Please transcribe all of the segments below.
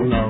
الله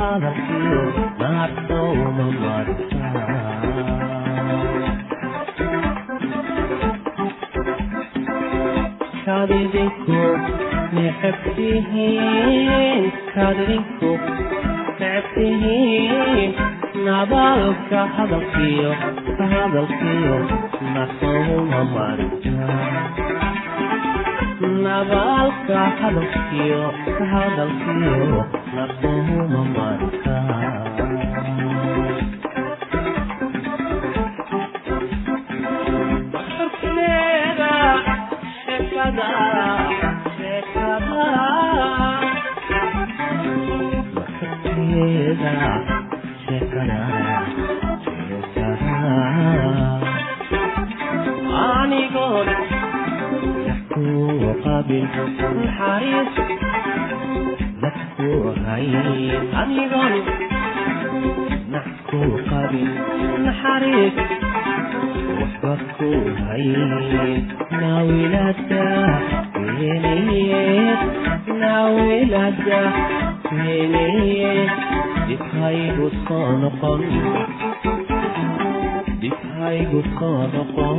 hadalkiyo nabdooma martaa kadidinku necabtihiin kadidinku necabtihiin nabaalka hadalkiyo hadalkiyo nabdooma martaa nabaalka hadalkiyo hadalkiyo naquma marka Yeah. rabbi naxariis dadku hay adigon nax ku qabin naxariis waxba ku hay naawilada weenayeed naawilada weenayeed dhibhaygu soo noqon dhibhaygu soo noqon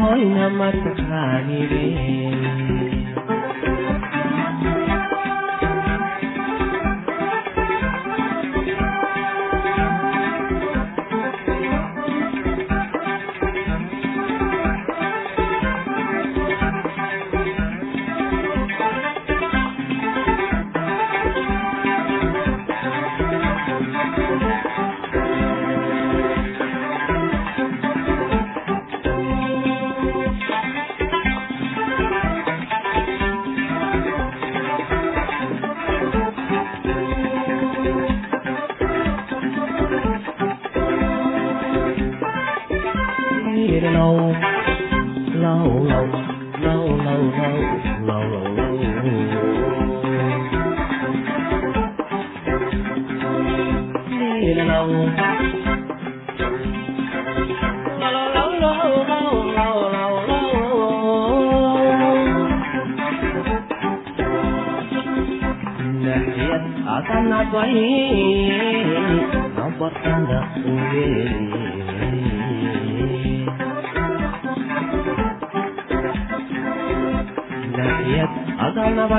hoy na matakaanilin low, low, low, low, low, low, low, low, low. Akan apa ini? Apa tanda uye?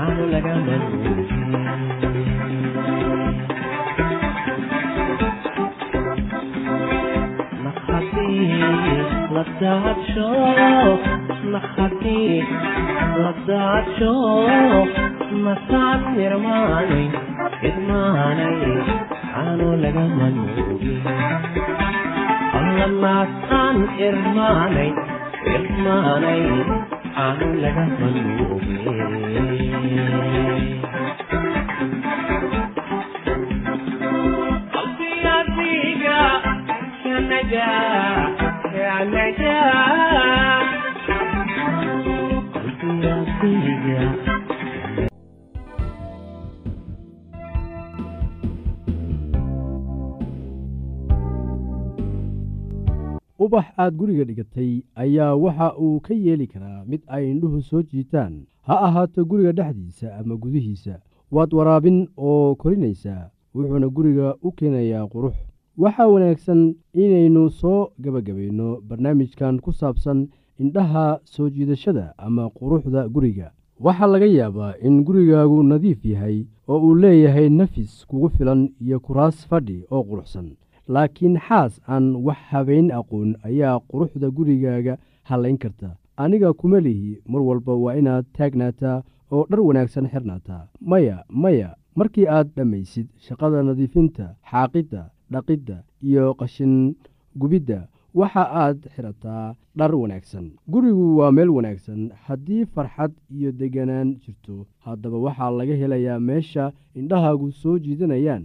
aanu laga maluulin ladadsho masaad nirmaanay idmaanay aanu laga maluulin allamaas aan irmaanay irmaanay aanu laga maluulin ubax aad guriga dhigatay ayaa waxa uu ka yeeli karaa mid ay indhuhu soo jiitaan ha ahaato guriga dhexdiisa ama gudihiisa waad waraabin oo korinaysaa wuxuuna guriga u keenayaa qurux. Waxaa wanaagsan inaynu soo gebagabayno barnaamijkan ku saabsan indhaha soo jiidashada ama quruxda guriga. Waxaa laga yaabaa in gurigaagu nadiif yahay oo uu leeyahay nafis kugu filan iyo kuraas fadhi oo quruxsan. Laakiin xaas aan wax habayn aqoon ayaa quruxda gurigaaga hallayn karta aniga kuma lihi mar walba waa inaad taagnaataa oo dhar wanaagsan xirnaataa. Maya maya markii aad dhammaysid shaqada nadiifinta xaaqidda dhaqidda iyo qashin gubidda waxa aad xidhataa dhar wanaagsan. Gurigu waa meel wanaagsan. Haddii farxad iyo deganaan jirto haddaba waxaa laga helayaa meesha indhahaagu soo jiidanayaan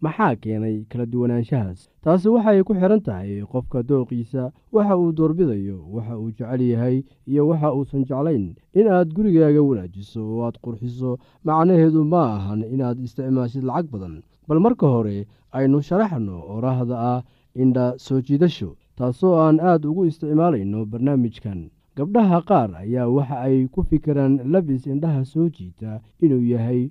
maxaa keenay kala duwanaanshahaas? Taasi waxay ku xidhan tahay qofka dooqiisa waxa uu doorbidayo waxa uu jecel yahay iyo waxa uusan jeclayn. Inaad gurigaaga wanaajiso oo aad qurxiso macnaheedu ma ahan inaad isticmaashid lacag badan. Bal marka hore aynu sharaxno oraahda ah indha soo jiidasho taasoo aan aad ugu isticmaalayno barnaamijkan. Gabdhaha qaar ayaa waxa ay ku fikiraan labis indhaha soo jiita inuu yahay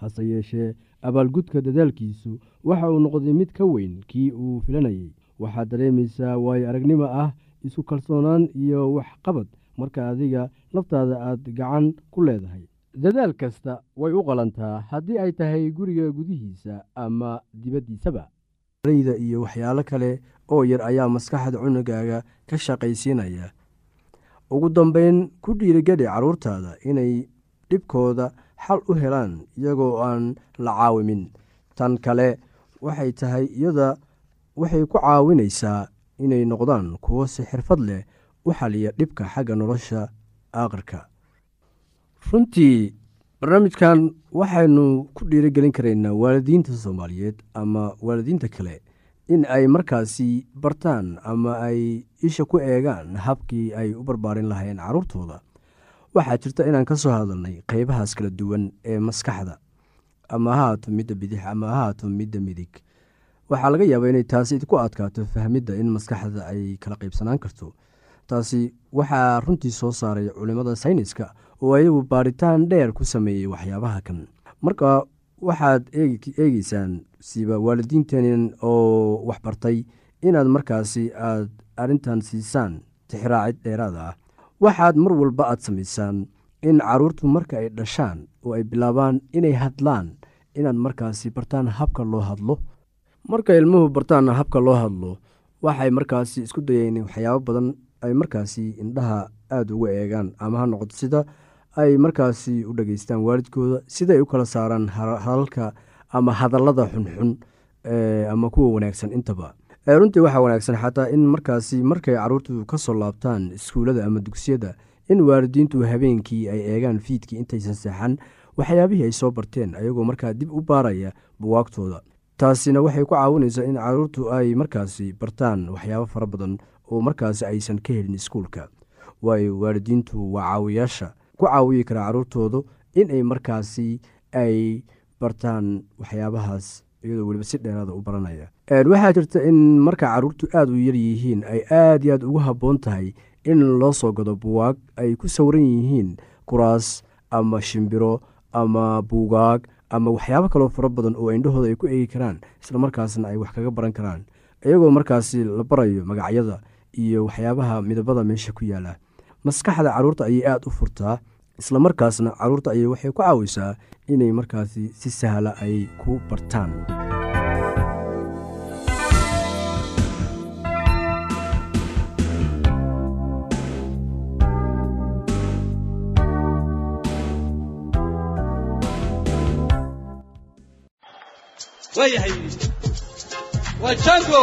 hase yeeshee abaalgudka dadaalkiisu. Waxa uu noqday mid ka weyn kii uu filanayey waxaad dareemaysaa waayo aragnimo ah isku kalsoonaan iyo waxqabad marka adiga laftaada aad gacan ku leedahay. Dadaal kasta way u qalantaa haddii ay tahay guriga gudihiisa ama dibaddiisaba. Rayda iyo waxyaalo kale oo yar ayaa maskaxda cunugaaga ka shaqaysiinaya. Ugu dambeyn ku dhiirigeli carruurtaada inay dhibkooda xal u helaan iyagoo aan la caawimin tan kale waxay tahay iyada waxay ku caawinaysaa inay noqdaan kuwo si xirfad leh u xaliya dhibka xagga nolosha aakhirka runtii barnaamijkan waxaynu ku dhiirigelin karaynaa waalidiinta soomaaliyeed ama waalidiinta kale in ay markaasi bartaan ama ay isha ku eegaan habkii ay u barbaarin lahayn carruurtooda waxaa jirta inaan ka soo hadalnay qeybahaas kala duwan ee maskaxda. Ama hahaato midda bidix ama hahaato midda midig. Waxaa laga yaabaa inay taasi idku adkaato fahmidda in maskaxda ay kala qeybsanaan karto. Taasi waxaa runtii soo saaray culimmada sayniska oo ayagu baaritaan dheer ku sameeyey waxyaabaha kan. Marka waxaad eegeysaan siba waalidiinteen oo waxbartay inaad markaasi aad arrintan siisaan tixraacid dheeraad ah waxaad mar walba aad samaysaan in caruurtu marka ay dhashaan oo ay bilaabaan inay hadlaan inaad markaasi bartaan habka loo hadlo. Marka ilmuhu bartaan habka loo hadlo waxay markaasi isku dayeen waxyaabo badan ay markaasi indhaha aada uga eegaan ama ha noqoto sida ay markaasi u dhageystaan waalidkooda sida ay u kala saaraan hadalka ama hadallada xunxun ama kuwa wanaagsan intaba runtii waxaa wanaagsan xataa in markaasi markay caruurtu ka soo laabtaan iskuullada ama dugsiyada in waalidiintu habeenkii ay eegaan fiidkii intaysan seexan waxyaabihii ay soo barteen ayagoo markaa dib u baaraya buwaagtooda taasina waxay ku caawinaysaa in caruurtu ay markaasi bartaan waxyaabo fara badan oo markaasi aysan ka helin iskuulka. Waayo waalidiintu waa caawiyaasha ku caawiyi karaa caruurtoodu inay markaasi ay bartaan waxyaabahaas iyadoo weliba si dheeraada u baranaya waxaa jirta in marka caruurtu aada u yar yihiin ay aada iyo aad ugu habboon tahay in loo soo gado buwaag ay ku sawiran yihiin kuraas ama shimbiro ama buugaag ama waxyaabo kaloo fara badan oo indhahooda ay ku eegi karaan islamarkaasna ay wax kaga baran karaan. Iyagoo markaasi la barayo magacyada iyo waxyaabaha midabada meesha ku yaalla maskaxda carruurta ayay aada u furtaa islamarkaasna carruurta ayay waxay ku caawisaa inay markaasi si sahla ay ku bartaan waayahay waa jango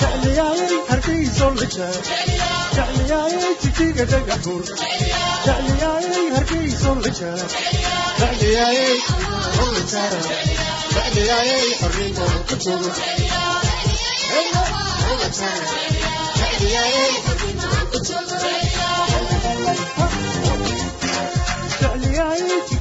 jecliyaaye hargeyso la jaago jecliyaaye jijiga dhagax bur jecliyaaye hargeyso la jaago jecliyaaye la jaago jecliyaaye arrimo ku joogo jecliyaaye arrimo ku joogo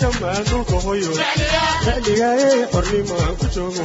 jamaanulka hoyo xiligaayay qornimaan ku joogo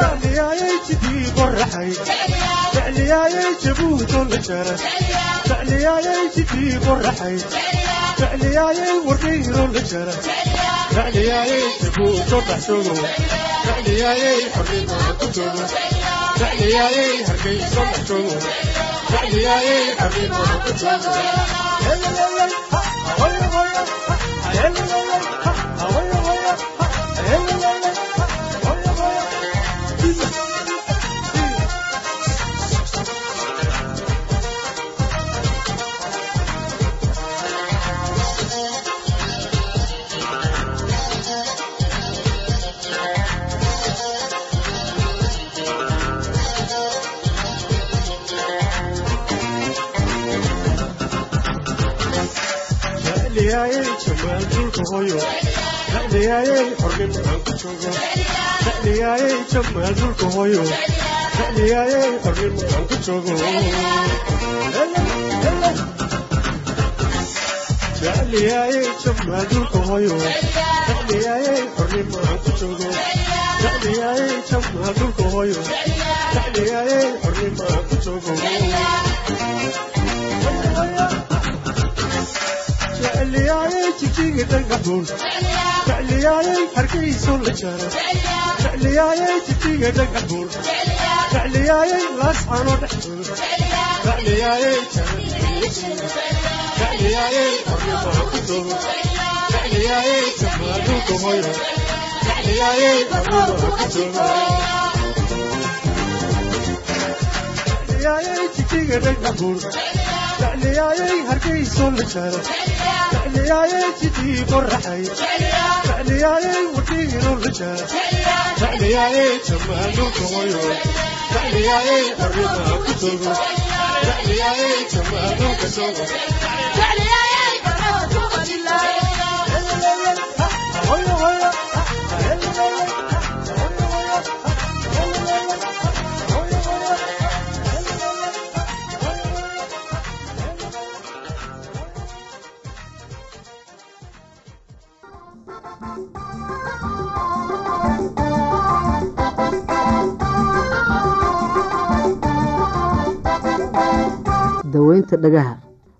فعلياي جدي برحي فعلياي جبوه كل شرف فعلياي جدي برحي فعلياي وريه كل شرف فعلياي جبوه كل حسوم فعلياي حرين كتوم فعلياي هرقي كل حسوم فعلياي حرين كتوم Hey, hey, hey, hey, hey, hey, hey, hey, hey, hey, waan dhulka hooyo sacdigaayay xornimo aan ku joogo sacdigaayay jamaal dhulka hooyo sacdigaayay xornimo aan ku joogo jacliyaayay jamaal dhulka hooyo sacdigaayay xornimo aan ku joogo sacdigaayay jamaal dhulka hooyo sacdigaayay xornimo aan ku joogo jecliyaaye jijigi dhagaxuun jecliyaaye hargaysu la jaro jecliyaaye jijiga dhagaxuun jecliyaaye laascano dhexdur jecliyaaye jecliyaaye qoryomahakudur jecliyaaye jamaalugumoyo jecliyaaye qoryomahakudur jijjiga dhagaxuun jecliyaaye hargeyso la jaro jecliyaaye jidii qorraxay jecliyaaye wadiino la jaro jecliyaaye jamaalu gogoyo jecliyaaye arrima ku togo jecliyaaye jamaalu ka sogo jecliyaaye qorraxu ku qadilaaye daweynta dhagaha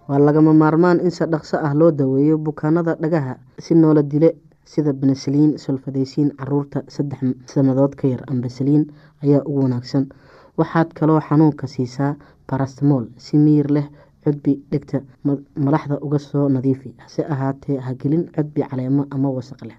waa lagama maarmaan in si dhaqso ah loo daweeyo bukaanada dhagaha si noola dile sida benesaliin solfadeysiin carruurta saddex sannadood ka yar ambasaliin ayaa ugu wanaagsan. Waxaad kaloo xanuunka siisaa barastmool si miyir leh cudbi dhegta malaxda uga soo nadiifi. Hase ahaatee hagelin cudbi caleemo ama wasaq leh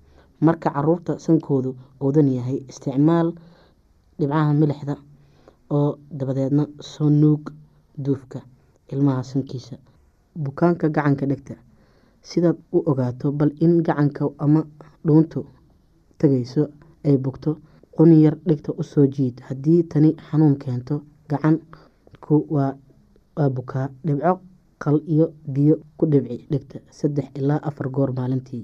marka carruurta sankoodu oodan yahay isticmaal dhibcaha milixda oo dabadeedna soo nuug duufka ilmaha sankiisa. Bukaanka gacanka dhegta sidaad u ogaato bal in gacanka ama dhuuntu tagayso ay bogto quni yar dhegta u soo jiid. Haddii tani xanuun keento gacanku waa bukaa. Dhibco qal iyo biyo ku dhibci dhegta saddex ilaa afar goor maalintii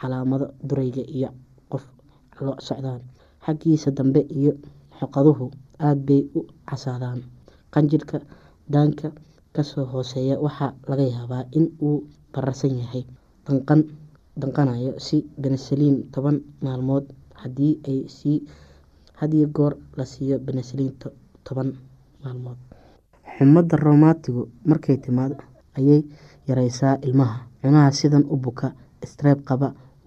calaamado durayga iyo qof lo socdaan. Xaggiisa dambe iyo xoqaduhu aada bay u casaadaan. Qanjirhka daanka ka soo hooseeya waxaa laga yaabaa in uu bararsan yahay danqan danqanayo si benesaliin toban maalmood hadiyo goor la siiyo benesaliin toban maalmood. Xumadda romaatigu markay timaado ayay yareysaa ilmaha. Cunaha sidan u buka streeb qaba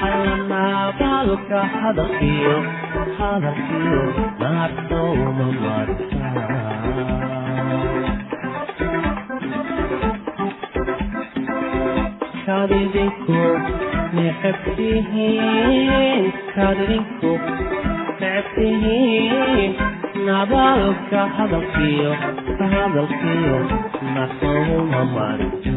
xayannaabaalka hadal iyo hadalkiyo naartowma marta kaad idinku necabtihiin kaad idinku necabtihiin nabaalka hadalkiyo hadalkiyo naartowma marta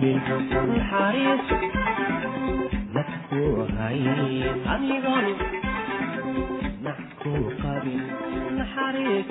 naxariis dadku hay adigoon nax ku qabin naxariis